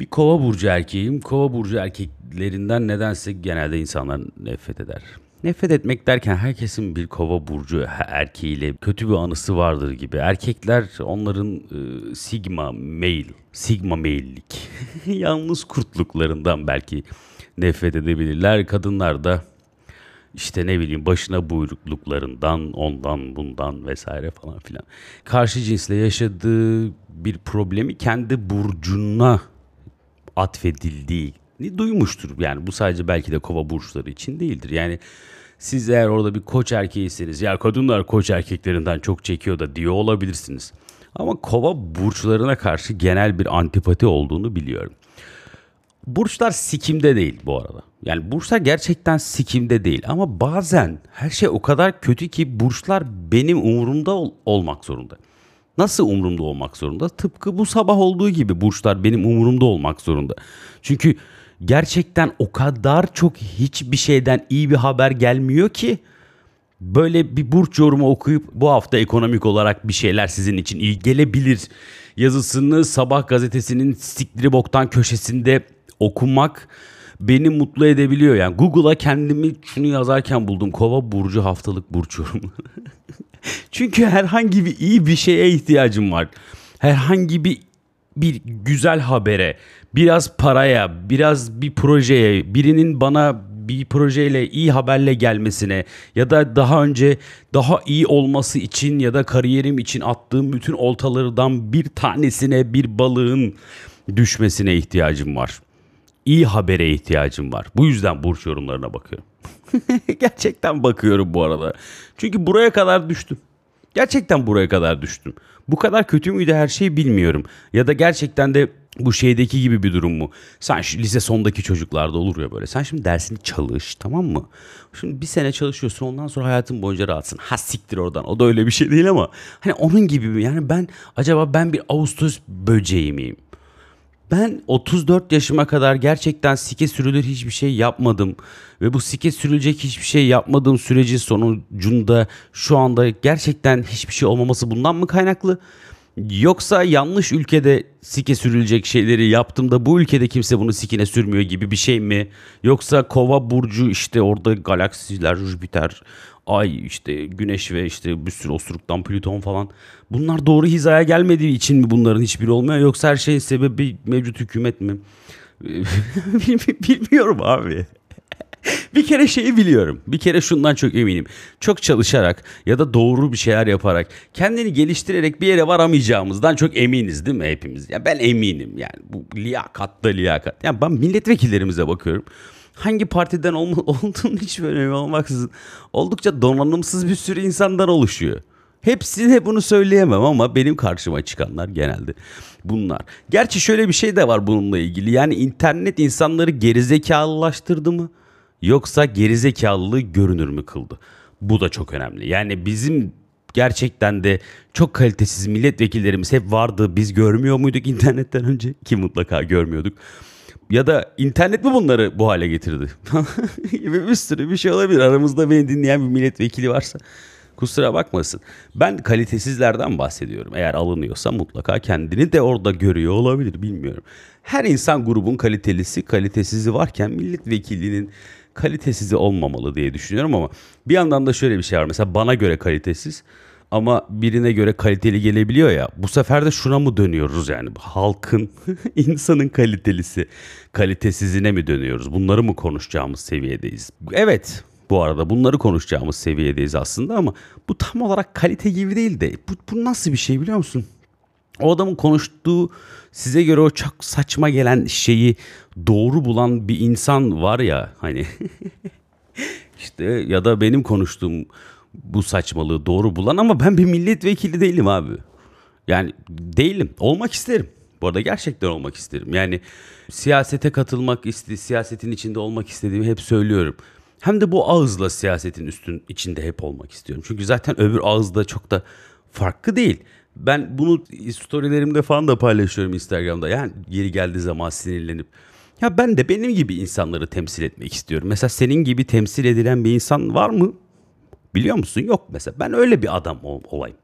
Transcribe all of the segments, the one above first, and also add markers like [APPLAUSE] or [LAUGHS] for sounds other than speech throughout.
Bir kova burcu erkeğim. Kova burcu erkeklerinden nedense genelde insanlar nefret eder. Nefret etmek derken herkesin bir kova burcu erkeğiyle kötü bir anısı vardır gibi. Erkekler onların e, sigma male, sigma male'lik, [LAUGHS] yalnız kurtluklarından belki nefret edebilirler. Kadınlar da işte ne bileyim başına buyrukluklarından, ondan, bundan vesaire falan filan. Karşı cinsle yaşadığı bir problemi kendi burcuna atfedildiğini duymuştur. Yani bu sadece belki de kova burçları için değildir. Yani siz eğer orada bir koç erkeğisiniz ya kadınlar koç erkeklerinden çok çekiyor da diyor olabilirsiniz. Ama kova burçlarına karşı genel bir antipati olduğunu biliyorum. Burçlar sikimde değil bu arada. Yani burçlar gerçekten sikimde değil ama bazen her şey o kadar kötü ki burçlar benim umurumda ol- olmak zorunda. Nasıl umurumda olmak zorunda? Tıpkı bu sabah olduğu gibi burçlar benim umurumda olmak zorunda. Çünkü gerçekten o kadar çok hiçbir şeyden iyi bir haber gelmiyor ki böyle bir burç yorumu okuyup bu hafta ekonomik olarak bir şeyler sizin için iyi gelebilir yazısını sabah gazetesinin siktiri boktan köşesinde okumak beni mutlu edebiliyor. Yani Google'a kendimi şunu yazarken buldum. Kova burcu haftalık burç yorumu. [LAUGHS] Çünkü herhangi bir iyi bir şeye ihtiyacım var. Herhangi bir bir güzel habere, biraz paraya, biraz bir projeye, birinin bana bir projeyle iyi haberle gelmesine ya da daha önce daha iyi olması için ya da kariyerim için attığım bütün oltalardan bir tanesine bir balığın düşmesine ihtiyacım var. İyi habere ihtiyacım var. Bu yüzden burç yorumlarına bakıyorum. [LAUGHS] Gerçekten bakıyorum bu arada. Çünkü buraya kadar düştüm. Gerçekten buraya kadar düştüm. Bu kadar kötü müydü her şeyi bilmiyorum. Ya da gerçekten de bu şeydeki gibi bir durum mu? Sen şu lise sondaki çocuklarda olur ya böyle. Sen şimdi dersini çalış tamam mı? Şimdi bir sene çalışıyorsun ondan sonra hayatın boyunca rahatsın. Ha siktir oradan. O da öyle bir şey değil ama. Hani onun gibi mi? Yani ben acaba ben bir Ağustos böceği miyim? Ben 34 yaşıma kadar gerçekten sike sürülür hiçbir şey yapmadım. Ve bu sike sürülecek hiçbir şey yapmadığım sürecin sonucunda şu anda gerçekten hiçbir şey olmaması bundan mı kaynaklı? Yoksa yanlış ülkede sike sürülecek şeyleri yaptığımda bu ülkede kimse bunu sikine sürmüyor gibi bir şey mi? Yoksa kova burcu işte orada galaksiler, Jüpiter, ay işte güneş ve işte bir sürü osuruktan Plüton falan. Bunlar doğru hizaya gelmediği için mi bunların hiçbiri olmuyor yoksa her şeyin sebebi mevcut hükümet mi? [LAUGHS] Bilmiyorum abi. [LAUGHS] bir kere şeyi biliyorum. Bir kere şundan çok eminim. Çok çalışarak ya da doğru bir şeyler yaparak kendini geliştirerek bir yere varamayacağımızdan çok eminiz değil mi hepimiz? Ya ben eminim yani bu liyakat da liyakat. Yani ben milletvekillerimize bakıyorum hangi partiden ol- [LAUGHS] olduğunu hiç önemi olmaksızın oldukça donanımsız bir sürü insandan oluşuyor. Hepsine bunu söyleyemem ama benim karşıma çıkanlar genelde bunlar. Gerçi şöyle bir şey de var bununla ilgili. Yani internet insanları gerizekalılaştırdı mı? Yoksa gerizekalılığı görünür mü kıldı? Bu da çok önemli. Yani bizim gerçekten de çok kalitesiz milletvekillerimiz hep vardı. Biz görmüyor muyduk internetten önce? [LAUGHS] Ki mutlaka görmüyorduk ya da internet mi bunları bu hale getirdi? [LAUGHS] bir sürü bir şey olabilir. Aramızda beni dinleyen bir milletvekili varsa kusura bakmasın. Ben kalitesizlerden bahsediyorum. Eğer alınıyorsa mutlaka kendini de orada görüyor olabilir bilmiyorum. Her insan grubun kalitelisi, kalitesizi varken milletvekilinin kalitesizi olmamalı diye düşünüyorum ama bir yandan da şöyle bir şey var. Mesela bana göre kalitesiz ama birine göre kaliteli gelebiliyor ya. Bu sefer de şuna mı dönüyoruz yani? Halkın, [LAUGHS] insanın kalitelisi, kalitesizine mi dönüyoruz? Bunları mı konuşacağımız seviyedeyiz? Evet, bu arada bunları konuşacağımız seviyedeyiz aslında ama bu tam olarak kalite gibi değil de bu, bu nasıl bir şey biliyor musun? O adamın konuştuğu size göre o çok saçma gelen şeyi doğru bulan bir insan var ya hani [LAUGHS] işte ya da benim konuştuğum bu saçmalığı doğru bulan ama ben bir milletvekili değilim abi. Yani değilim. Olmak isterim. Bu arada gerçekten olmak isterim. Yani siyasete katılmak, iste, siyasetin içinde olmak istediğimi hep söylüyorum. Hem de bu ağızla siyasetin üstün içinde hep olmak istiyorum. Çünkü zaten öbür ağızda çok da farklı değil. Ben bunu storylerimde falan da paylaşıyorum Instagram'da. Yani geri geldiği zaman sinirlenip ya ben de benim gibi insanları temsil etmek istiyorum. Mesela senin gibi temsil edilen bir insan var mı? Biliyor musun? Yok mesela. Ben öyle bir adam ol- olayım.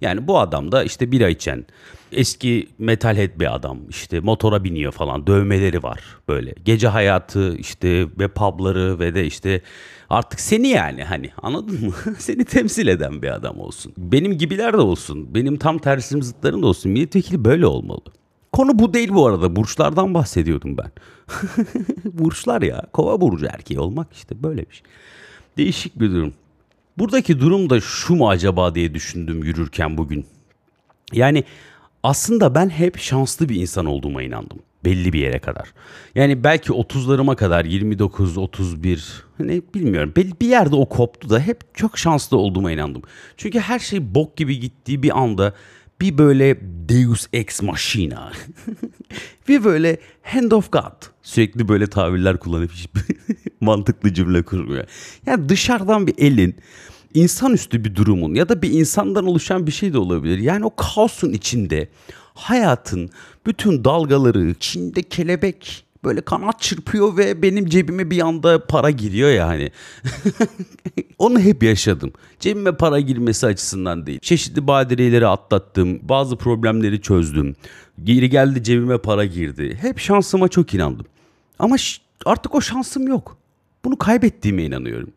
Yani bu adam da işte bira içen, eski metalhead bir adam. işte motora biniyor falan, dövmeleri var böyle. Gece hayatı işte ve pubları ve de işte artık seni yani hani anladın mı? [LAUGHS] seni temsil eden bir adam olsun. Benim gibiler de olsun. Benim tam tersim zıtlarım da olsun. Milletvekili böyle olmalı. Konu bu değil bu arada. Burçlardan bahsediyordum ben. [LAUGHS] Burçlar ya. Kova burcu erkeği olmak işte böyle bir şey. Değişik bir durum. Buradaki durum da şu mu acaba diye düşündüm yürürken bugün. Yani aslında ben hep şanslı bir insan olduğuma inandım. Belli bir yere kadar. Yani belki 30'larıma kadar 29, 31 hani bilmiyorum. Bir yerde o koptu da hep çok şanslı olduğuma inandım. Çünkü her şey bok gibi gittiği bir anda bir böyle Deus Ex Machina. [LAUGHS] bir böyle Hand of God. Sürekli böyle tabirler kullanıp [LAUGHS] mantıklı cümle kurmuyor. Yani dışarıdan bir elin insanüstü bir durumun ya da bir insandan oluşan bir şey de olabilir. Yani o kaosun içinde hayatın bütün dalgaları, içinde kelebek böyle kanat çırpıyor ve benim cebime bir anda para giriyor yani. [LAUGHS] Onu hep yaşadım. Cebime para girmesi açısından değil. Çeşitli badireleri atlattım. Bazı problemleri çözdüm. Geri geldi cebime para girdi. Hep şansıma çok inandım. Ama artık o şansım yok. Bunu kaybettiğime inanıyorum.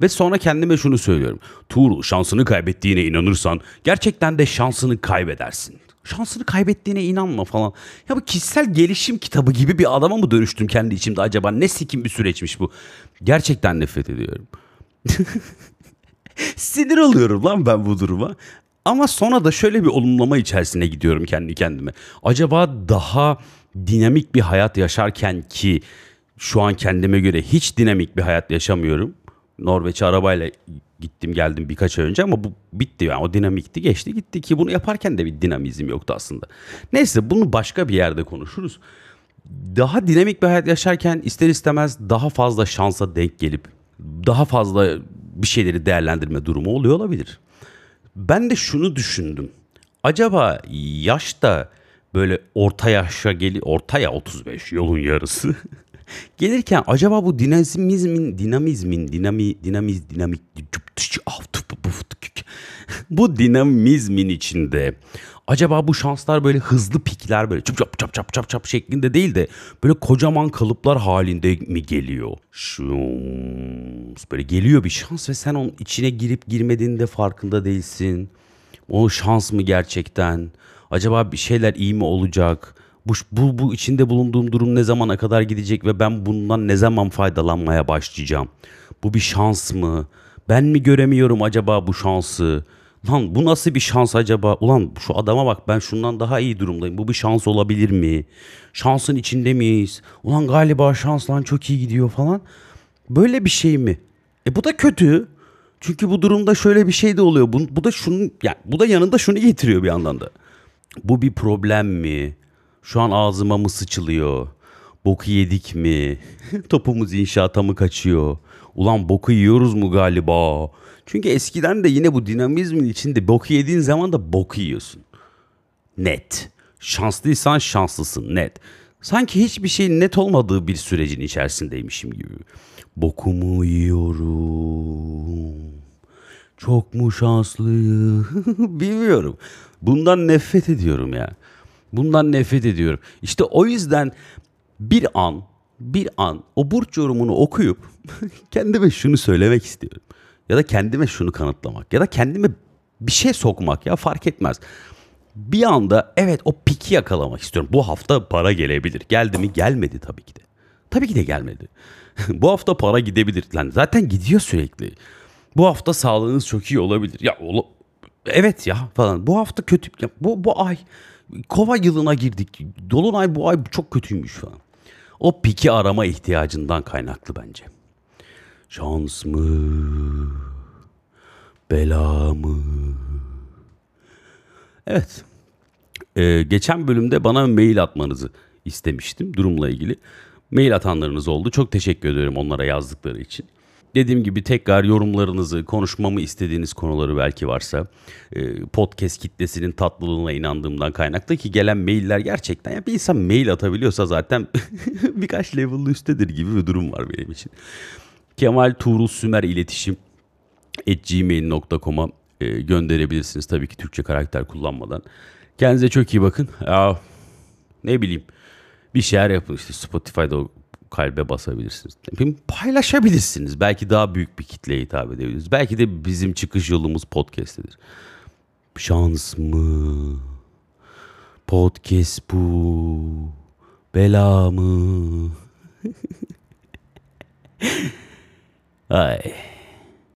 Ve sonra kendime şunu söylüyorum. Tuğrul şansını kaybettiğine inanırsan gerçekten de şansını kaybedersin. Şansını kaybettiğine inanma falan. Ya bu kişisel gelişim kitabı gibi bir adama mı dönüştüm kendi içimde acaba? Ne sikim bir süreçmiş bu. Gerçekten nefret ediyorum. [LAUGHS] Sinir oluyorum lan ben bu duruma. Ama sonra da şöyle bir olumlama içerisine gidiyorum kendi kendime. Acaba daha dinamik bir hayat yaşarken ki şu an kendime göre hiç dinamik bir hayat yaşamıyorum. Norveç'e arabayla gittim geldim birkaç ay önce ama bu bitti yani o dinamikti geçti gitti ki bunu yaparken de bir dinamizm yoktu aslında. Neyse bunu başka bir yerde konuşuruz. Daha dinamik bir hayat yaşarken ister istemez daha fazla şansa denk gelip daha fazla bir şeyleri değerlendirme durumu oluyor olabilir. Ben de şunu düşündüm. Acaba yaşta böyle orta yaşa geli orta ya 35 yolun yarısı. [LAUGHS] Gelirken acaba bu dinamizmin dinamizmin dinami dinamiz dinamik bu dinamizmin içinde acaba bu şanslar böyle hızlı pikler böyle çap çap çap çap çap çap şeklinde değil de böyle kocaman kalıplar halinde mi geliyor? Şu böyle geliyor bir şans ve sen onun içine girip girmediğinde farkında değilsin. O şans mı gerçekten? Acaba bir şeyler iyi mi olacak? Bu, bu, bu içinde bulunduğum durum ne zamana kadar gidecek ve ben bundan ne zaman faydalanmaya başlayacağım? Bu bir şans mı? Ben mi göremiyorum acaba bu şansı? Lan bu nasıl bir şans acaba? Ulan şu adama bak ben şundan daha iyi durumdayım. Bu bir şans olabilir mi? Şansın içinde miyiz? Ulan galiba şans lan çok iyi gidiyor falan. Böyle bir şey mi? E bu da kötü. Çünkü bu durumda şöyle bir şey de oluyor. Bu, bu da şunu yani bu da yanında şunu getiriyor bir yandan da. Bu bir problem mi? Şu an ağzıma mı sıçılıyor? Boku yedik mi? [LAUGHS] Topumuz inşaata mı kaçıyor? Ulan boku yiyoruz mu galiba? Çünkü eskiden de yine bu dinamizmin içinde boku yediğin zaman da boku yiyorsun. Net. Şanslıysan şanslısın net. Sanki hiçbir şeyin net olmadığı bir sürecin içerisindeymişim gibi. Bokumu yiyorum. Çok mu şanslıyım? [LAUGHS] Bilmiyorum. Bundan nefret ediyorum ya. Bundan nefret ediyorum. İşte o yüzden bir an, bir an o burç yorumunu okuyup [LAUGHS] kendime şunu söylemek istiyorum. Ya da kendime şunu kanıtlamak. Ya da kendime bir şey sokmak ya fark etmez. Bir anda evet o piki yakalamak istiyorum. Bu hafta para gelebilir. Geldi mi? Gelmedi tabii ki de. Tabii ki de gelmedi. [LAUGHS] Bu hafta para gidebilir. Lan zaten gidiyor sürekli. Bu hafta sağlığınız çok iyi olabilir. Ya ol evet ya falan. Bu hafta kötü. Ya, bu bu ay kova yılına girdik. Dolunay bu ay çok kötüymüş falan. O piki arama ihtiyacından kaynaklı bence. Şans mı? Bela mı? Evet. Ee, geçen bölümde bana mail atmanızı istemiştim durumla ilgili. Mail atanlarınız oldu. Çok teşekkür ederim onlara yazdıkları için. Dediğim gibi tekrar yorumlarınızı, konuşmamı istediğiniz konuları belki varsa e, podcast kitlesinin tatlılığına inandığımdan kaynaklı ki gelen mailler gerçekten ya bir insan mail atabiliyorsa zaten [LAUGHS] birkaç level'lı üsttedir gibi bir durum var benim için. Kemal Tuğrul Sümer iletişim gmail.com'a e, gönderebilirsiniz. Tabii ki Türkçe karakter kullanmadan. Kendinize çok iyi bakın. Ya, ne bileyim bir şeyler yapın işte Spotify'da kalbe basabilirsiniz. Paylaşabilirsiniz. Belki daha büyük bir kitleye hitap edebiliriz. Belki de bizim çıkış yolumuz podcast'tedir. Şans mı? Podcast bu. Bela mı? [LAUGHS] Ay.